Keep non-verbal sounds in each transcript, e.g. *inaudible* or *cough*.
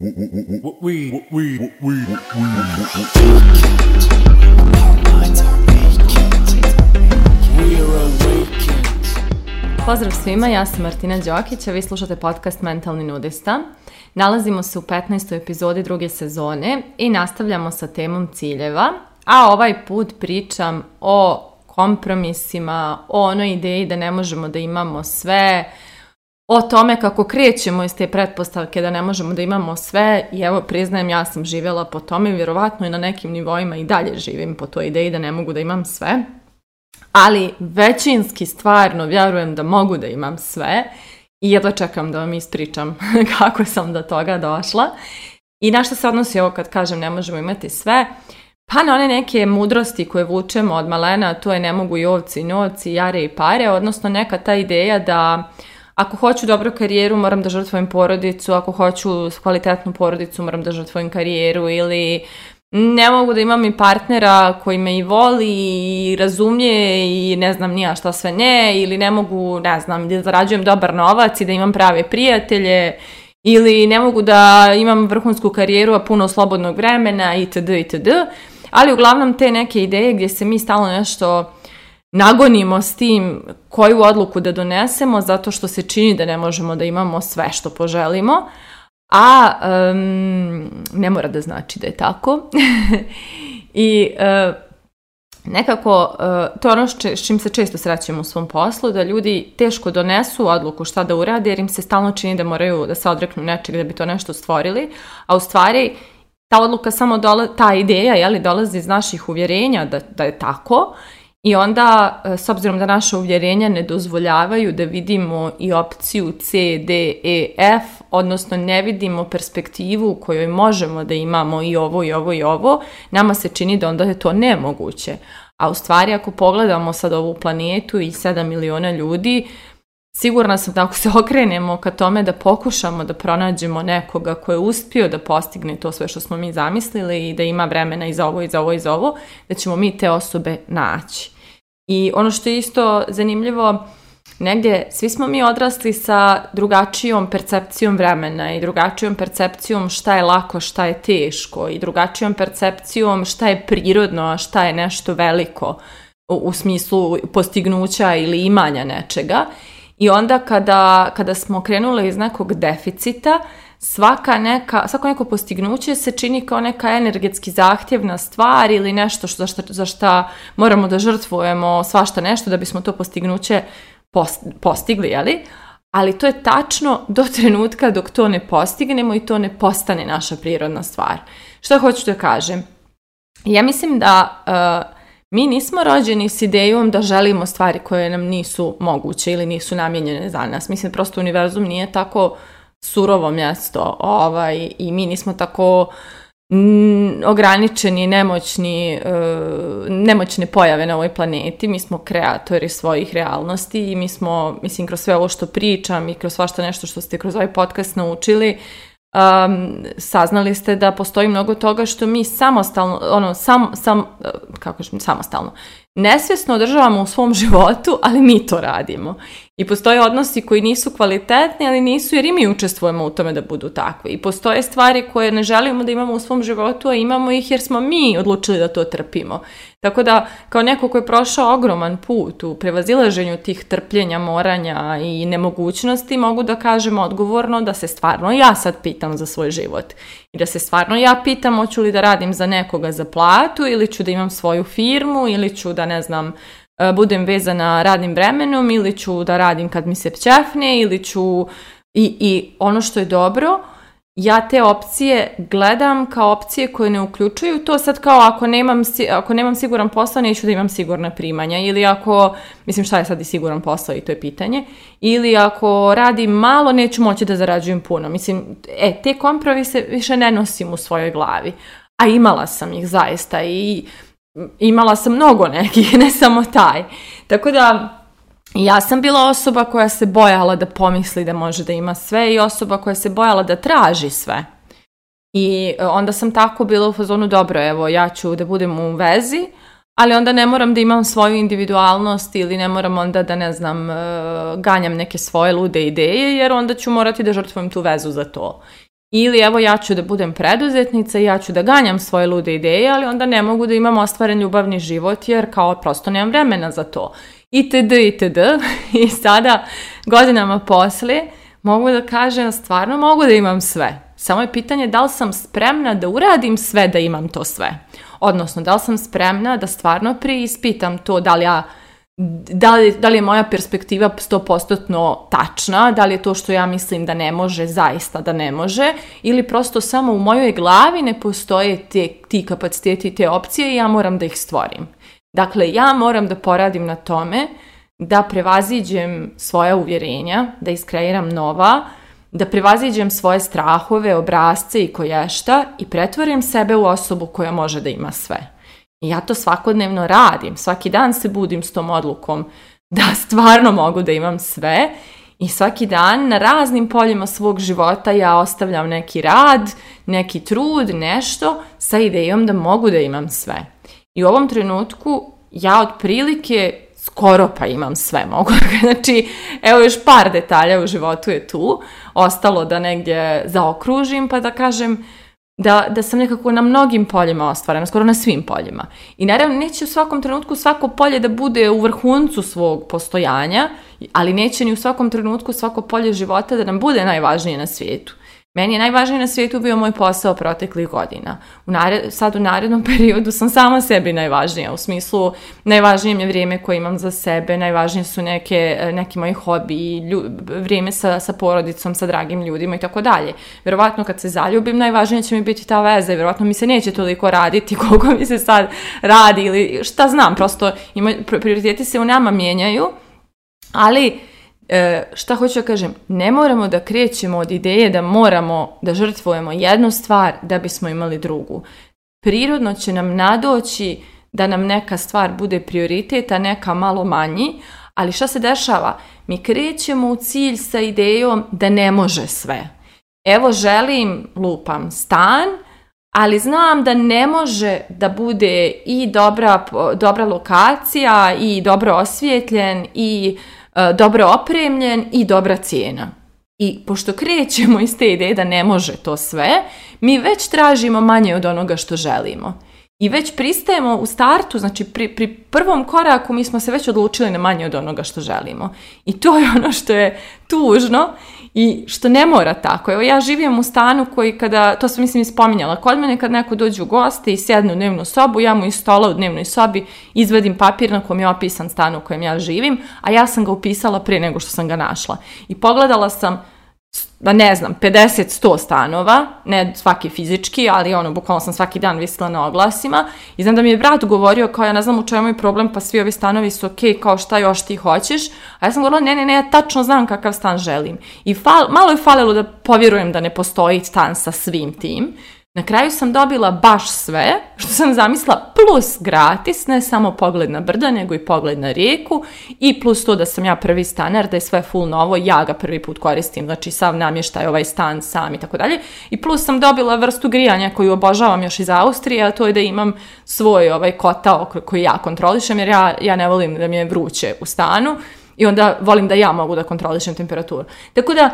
Pozdrav svima, ja sam Martina Đokić, a vi slušate podcast Mentalni nudista. Nalazimo se u 15. epizodi druge sezone i nastavljamo sa temom ciljeva, a ovaj put pričam o kompromisima, o onoj ideji da ne možemo da imamo sve, o tome kako krećemo iz te pretpostavke da ne možemo da imamo sve i evo priznajem ja sam živjela po tome vjerovatno i na nekim nivoima i dalje živim po toj ideji da ne mogu da imam sve ali većinski stvarno vjerujem da mogu da imam sve i jedva čekam da vam ispričam *laughs* kako sam do toga došla i na što se odnosi ovo kad kažem ne možemo imati sve pa na one neke mudrosti koje vučemo od malena to je ne mogu i ovci i novci, jare i pare odnosno neka ta ideja da ako hoću dobru karijeru moram da žrtvujem porodicu, ako hoću kvalitetnu porodicu moram da žrtvujem karijeru ili ne mogu da imam i partnera koji me i voli i razumije i ne znam nija šta sve ne ili ne mogu, ne znam, da zarađujem dobar novac i da imam prave prijatelje ili ne mogu da imam vrhunsku karijeru a puno slobodnog vremena itd. itd. Ali uglavnom te neke ideje gdje se mi stalo nešto nagonimo s tim koju odluku da donesemo zato što se čini da ne možemo da imamo sve što poželimo, a ne mora da znači da je tako. *laughs* I e, nekako, e, to je ono s čim se često srećemo u svom poslu, da ljudi teško donesu odluku šta da urade jer im se stalno čini da moraju da se odreknu nečeg da bi to nešto stvorili, a u stvari ta odluka samo ta ideja li dolazi iz naših uvjerenja da, da je tako i onda, e, s obzirom da naše uvjerenja ne dozvoljavaju da vidimo i opciju C, D, E, F, odnosno ne vidimo perspektivu u kojoj možemo da imamo i ovo, i ovo, i ovo, nama se čini da onda je to nemoguće. A u stvari, ako pogledamo sad ovu planetu i 7 miliona ljudi, Sigurna sam da ako se *laughs* okrenemo ka tome da pokušamo da pronađemo nekoga ko je uspio da postigne to sve što smo mi zamislili i da ima vremena i za ovo i za ovo i za ovo, da ćemo mi te osobe naći. I ono što je isto zanimljivo, negdje svi smo mi odrasli sa drugačijom percepcijom vremena i drugačijom percepcijom šta je lako, šta je teško i drugačijom percepcijom šta je prirodno, a šta je nešto veliko u, u smislu postignuća ili imanja nečega. I onda kada, kada smo krenuli iz nekog deficita, svaka neka, svako neko postignuće se čini kao neka energetski zahtjevna stvar ili nešto što, za, šta, za šta moramo da žrtvujemo svašta nešto da bismo to postignuće post, postigli, jeli? Ali to je tačno do trenutka dok to ne postignemo i to ne postane naša prirodna stvar. Što hoću da kažem? Ja mislim da... Eh, mi nismo rođeni s idejom da želimo stvari koje nam nisu moguće ili nisu namijenjene za nas. Mislim, prosto univerzum nije tako surovo mjesto ovaj, i mi nismo tako mm, ograničeni, nemoćni, e, nemoćne pojave na ovoj planeti. Mi smo kreatori svojih realnosti i mi smo, mislim, kroz sve ovo što pričam i kroz svašta nešto što ste kroz ovaj podcast naučili, um, saznali ste da postoji mnogo toga što mi samostalno, ono, sam, sam, e, kako samostalno, nesvjesno održavamo u svom *laughs* životu, ali mi to radimo. I postoje odnosi koji nisu kvalitetni, ali nisu jer i mi učestvujemo u tome da budu takvi. I postoje stvari koje ne želimo da imamo u svom životu, a imamo ih jer smo mi odlučili da to trpimo. Tako da, kao neko ko je prošao ogroman put u prevazilaženju tih trpljenja, moranja i nemogućnosti, mogu da kažem odgovorno da se stvarno ja sad pitam za svoj život. I da se stvarno ja pitam hoću li da radim za nekoga za platu ili ću da imam svoju firmu ili ću da, ne znam, E, budem vezana radnim vremenom ili ću da radim kad mi se pćefne ili ću i, i ono što je dobro, ja te opcije gledam kao opcije koje ne uključuju to sad kao ako nemam, ako nemam siguran posao neću da imam sigurna primanja ili ako, mislim šta je sad i siguran posao i to je pitanje, ili ako radim malo neću moći da zarađujem puno. Mislim, e, te kompromise više ne nosim u svojoj glavi, a imala sam ih zaista i imala sam mnogo nekih, *laughs* ne samo taj. Tako da, ja sam bila osoba koja se bojala da pomisli da može da ima sve i osoba koja se bojala da traži sve. I e, onda sam tako bila u fazonu, dobro, evo, ja ću da budem u vezi, ali onda ne moram da imam svoju individualnost ili ne moram onda da, ne znam, e, ganjam neke svoje lude ideje, jer onda ću morati da žrtvujem tu vezu za to. Ili evo ja ću da budem preduzetnica i ja ću da ganjam svoje lude ideje, ali onda ne mogu da imam ostvaren ljubavni život jer kao prosto nemam vremena za to. I td. *laughs* I sada godinama posle mogu da kažem stvarno mogu da imam sve. Samo je pitanje da li sam spremna da uradim sve da imam to sve. Odnosno da li sam spremna da stvarno preispitam to da li ja da li, da li je moja perspektiva 100% tačna, da li je to što ja mislim da ne može, zaista da ne može, ili prosto samo u mojoj glavi ne postoje ti kapaciteti, te opcije i ja moram da ih stvorim. Dakle, ja moram da poradim na tome da prevaziđem svoja uvjerenja, da iskreiram nova, da prevaziđem svoje strahove, obrazce i koješta i pretvorim sebe u osobu koja može da ima sve ja to svakodnevno radim, svaki dan se budim s tom odlukom da *laughs* stvarno mogu da imam sve i svaki dan na raznim poljima svog života ja ostavljam neki rad, neki trud, nešto sa idejom da mogu da imam sve. I u ovom trenutku ja otprilike skoro pa imam sve mogu. *laughs* Znači, evo još par detalja u životu je tu, ostalo da negdje zaokružim pa da kažem da, da sam nekako na mnogim poljima ostvarena, skoro na svim poljima. I naravno neće u svakom trenutku svako polje da bude u vrhuncu svog postojanja, ali neće ni u svakom trenutku svako polje života da nam bude najvažnije na svijetu. Meni je najvažnije na svijetu bio moj posao proteklih godina. U nared, sad u narednom *laughs* periodu sam sama sebi najvažnija, u smislu najvažnije mi je vrijeme koje imam za sebe, najvažnije su neke, eh, neki moji hobi, vrijeme sa, sa porodicom, sa dragim ljudima i tako dalje. Vjerovatno kad se zaljubim, najvažnije će mi biti ta veza i vjerovatno mi se neće toliko raditi *laughs* koliko mi se sad radi ili šta znam, prosto ima, prioriteti se u nama mijenjaju, ali E, šta hoću da kažem, ne moramo da krećemo od ideje da moramo da žrtvujemo jednu stvar da bismo imali drugu. Prirodno će nam nadoći da nam neka stvar bude prioritet, a neka malo manji, ali šta se dešava? Mi krećemo u cilj sa idejom da ne može sve. Evo želim, lupam, stan, ali znam da ne može da bude i dobra, dobra lokacija i dobro osvjetljen i E, dobro opremljen i dobra cijena. I pošto krećemo iz te ideje da ne može to sve, mi već tražimo manje od onoga što želimo i već pristajemo u startu, znači pri, pri prvom koraku mi smo se već odlučili na manje od onoga što želimo. I to je ono što je tužno i što ne mora tako. Evo ja živim u stanu koji kada, to sam mislim i spominjala, kod mene kad neko dođe u goste i sjedne u dnevnu sobu, ja mu iz stola u dnevnoj sobi izvadim papir na kojem je opisan stan u kojem ja živim, a ja sam ga upisala prije nego što sam ga našla. I pogledala sam da ne znam, 50-100 stanova, ne svaki fizički, ali ono, bukvalno sam svaki dan visila na oglasima i znam da mi je brat govorio kao ja ne znam u čemu je problem, pa svi ovi stanovi su okej, kao šta još ti hoćeš, a ja sam govorila ne, ne, ne, ja tačno znam kakav stan želim i malo je falilo da povjerujem da ne postoji stan sa svim tim, na kraju sam dobila baš sve što sam zamisla plus gratis, ne samo pogled na brda, nego i pogled na rijeku i plus to da sam ja prvi stanar, da je sve full novo, ja ga prvi put koristim, znači sav namještaj, ovaj stan sam i tako dalje. I plus sam dobila vrstu grijanja koju obožavam još iz Austrije, a to je da imam svoj ovaj kotao koji ja kontrolišem jer ja, ja ne volim da mi je vruće u stanu i onda volim da ja mogu da kontrolišem temperaturu. Tako da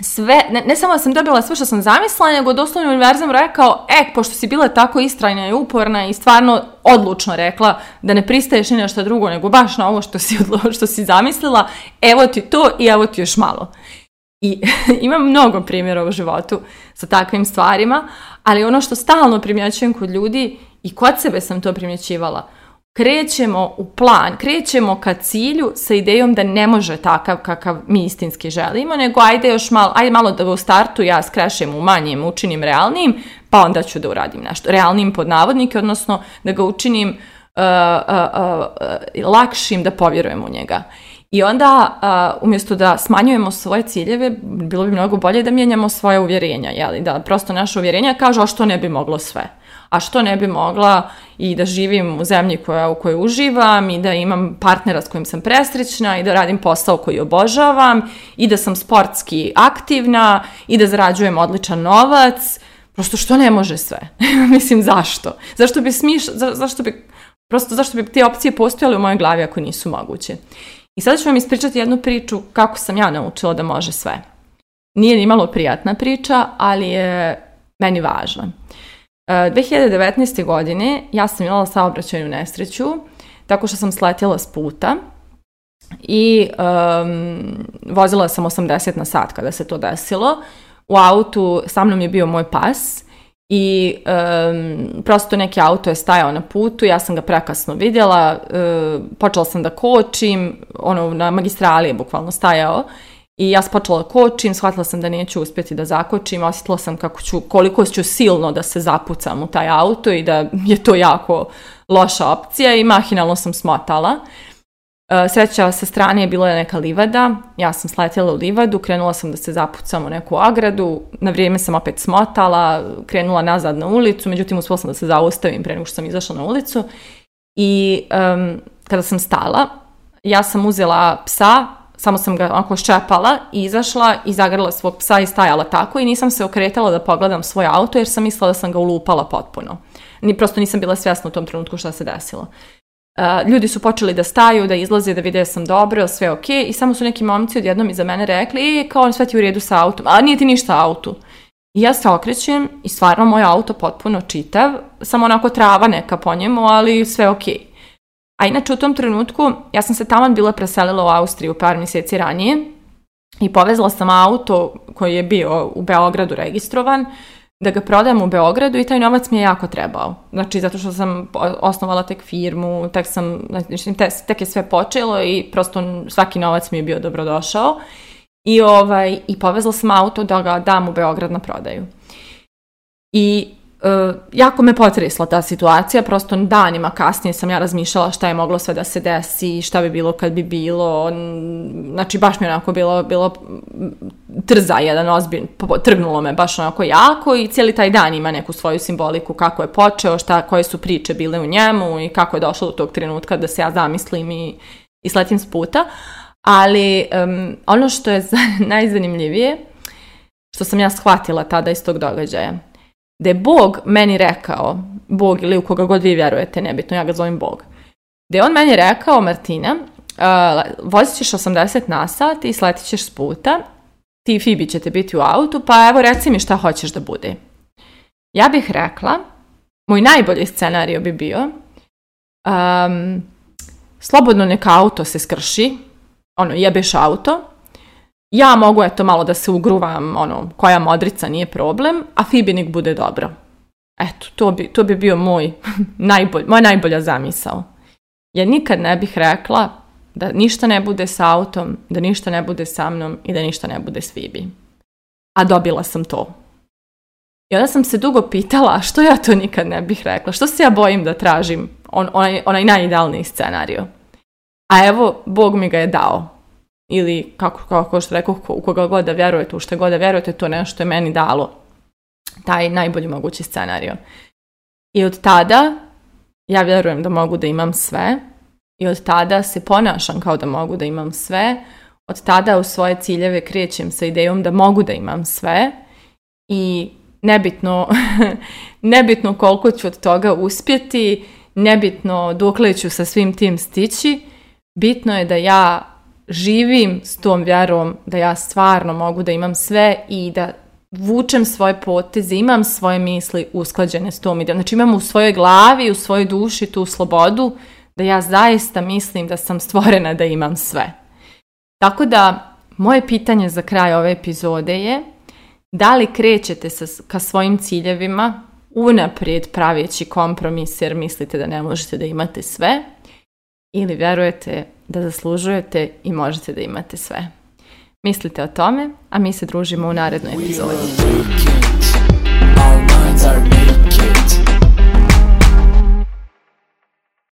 sve, ne, samo da sam dobila sve što sam zamislila, nego doslovno univerzum rekao, e, pošto si bila tako istrajna i uporna i stvarno odlučno rekla da ne pristaješ ni na što drugo, nego baš na ovo što si, *laughs* što si zamislila, evo ti to i evo ti još malo. I *laughs* imam mnogo primjera u životu sa takvim stvarima, ali ono što stalno primjećujem kod ljudi i kod sebe sam to primjećivala – krećemo u plan, krećemo ka cilju sa idejom da ne može takav kakav mi istinski želimo, nego ajde još malo, ajde malo da u startu ja skrešem u manjem, učinim realnim, pa onda ću da uradim nešto. Realnim pod navodnike, odnosno da ga učinim uh, uh, uh, lakšim da povjerujem u njega. I onda uh, umjesto da smanjujemo svoje ciljeve, bilo bi mnogo bolje da mijenjamo svoje uvjerenja, jeli? da prosto naše uvjerenja kažu a što ne bi moglo sve a što ne bi mogla i da živim u zemlji koja, u kojoj uživam i da imam partnera s kojim sam presrećna i da radim posao koji obožavam i da sam sportski aktivna i da zarađujem odličan novac. Prosto što ne može sve? *laughs* Mislim, zašto? Zašto bi smiš, za, zašto bi, prosto zašto bi te opcije postojale u mojoj glavi ako nisu moguće? I sada ću vam ispričati jednu priču kako sam ja naučila da može sve. Nije ni malo prijatna priča, ali je meni važna. 2019. godine ja sam imala saobraćajnu nesreću tako što sam sletjela s puta i um, vozila sam 80 na sat kada se to desilo. U autu sa mnom je bio moj pas i um, prosto neki auto je stajao na putu, ja sam ga prekasno vidjela, um, počela sam da kočim, ono na magistrali je bukvalno stajao i ja spačala kočim, shvatila sam da neću uspjeti da zakočim, osjetila sam kako ću, koliko ću silno da se zapucam u taj auto i da je to jako loša opcija i mahinalno sam smotala. E, sreća sa strane je bila neka livada, ja sam sletjela u livadu, krenula sam da se zapucam u neku agradu, na vrijeme sam opet smotala, krenula nazad na ulicu, međutim uspjela sam da se zaustavim pre nego što sam izašla na ulicu i kada sam stala, ja sam uzela psa samo sam ga onako ščepala izašla i zagrla svog psa i stajala tako i nisam se okretala da pogledam svoj auto jer sam mislila da sam ga ulupala potpuno. Ni, prosto nisam bila svjesna u tom trenutku šta se desilo. Uh, ljudi su počeli da staju, da izlaze, da vide da sam dobro, sve ok. I samo su neki momci odjednom iza mene rekli, e, kao sve ti u redu sa autom, a nije ti ništa auto. I ja se okrećem i stvarno moj auto potpuno čitav, samo onako trava neka po njemu, ali sve ok. A inače u tom trenutku ja sam se taman bila preselila u Austriju par mjeseci ranije i povezala sam auto koji je bio u Beogradu registrovan da ga prodam u Beogradu i taj novac mi je jako trebao. Znači, zato što sam osnovala tek firmu, tek, sam, znači, tek je sve počelo i prosto svaki novac mi je bio dobrodošao. I, ovaj, i povezala sam auto da ga dam u Beograd na prodaju. I E, jako me potresla ta situacija, prosto danima kasnije sam ja razmišljala šta je moglo sve da se desi, šta bi bilo kad bi bilo, znači baš mi je onako bilo, bilo trza jedan ozbiljno, trgnulo me baš onako jako i cijeli taj dan ima neku svoju simboliku kako je počeo, šta, koje su priče bile u njemu i kako je došlo do tog trenutka da se ja zamislim i, i sletim s puta, ali ono što je *laughs* najzanimljivije, što sam ja shvatila tada iz tog događaja, da je Bog meni rekao, Bog ili u koga god vi vjerujete, nebitno, ja ga zovem Bog, da je on meni rekao, Martina, uh, vozit ćeš 80 na sat i sletit ćeš s puta, ti i Fibi ćete biti u autu, pa evo reci mi šta hoćeš da bude. Ja bih rekla, moj najbolji scenario bi bio, um, slobodno neka auto se skrši, ono jebeš auto, ja mogu eto malo da se ugruvam, ono, koja modrica nije problem, a Fibinik bude dobro. Eto, to bi, to bi bio moj *laughs* najbolj, moja najbolja zamisao. Ja nikad ne bih rekla da ništa ne bude sa autom, da ništa ne bude sa mnom i da ništa ne bude s Fibi. A dobila sam to. I onda sam se dugo pitala što ja to nikad ne bih rekla, što se ja bojim da tražim on, onaj, onaj najidealniji scenario. A evo, Bog mi ga je dao ili kako, kako što rekao, u koga god da vjerujete, u što god da vjerujete, to je nešto je meni dalo taj najbolji mogući scenario. I od tada ja vjerujem da mogu da imam sve i od tada se ponašam kao da mogu da imam sve, od tada u svoje ciljeve krećem sa idejom da mogu da imam sve i nebitno, *laughs* nebitno koliko ću od toga uspjeti, nebitno dokle ću sa svim tim stići, bitno je da ja živim s tom vjerom da ja stvarno mogu da imam sve i da vučem svoje poteze, imam svoje misli usklađene s tom idejom. Znači imam u svojoj glavi, u svojoj duši tu slobodu da ja zaista mislim da sam stvorena da imam sve. Tako da moje pitanje za kraj ove epizode je da li krećete sa, ka svojim ciljevima unaprijed pravijeći kompromis jer mislite da ne možete da imate sve ili vjerujete da zaslužujete i možete da imate sve. Mislite o tome, a mi se družimo u narednoj epizodi.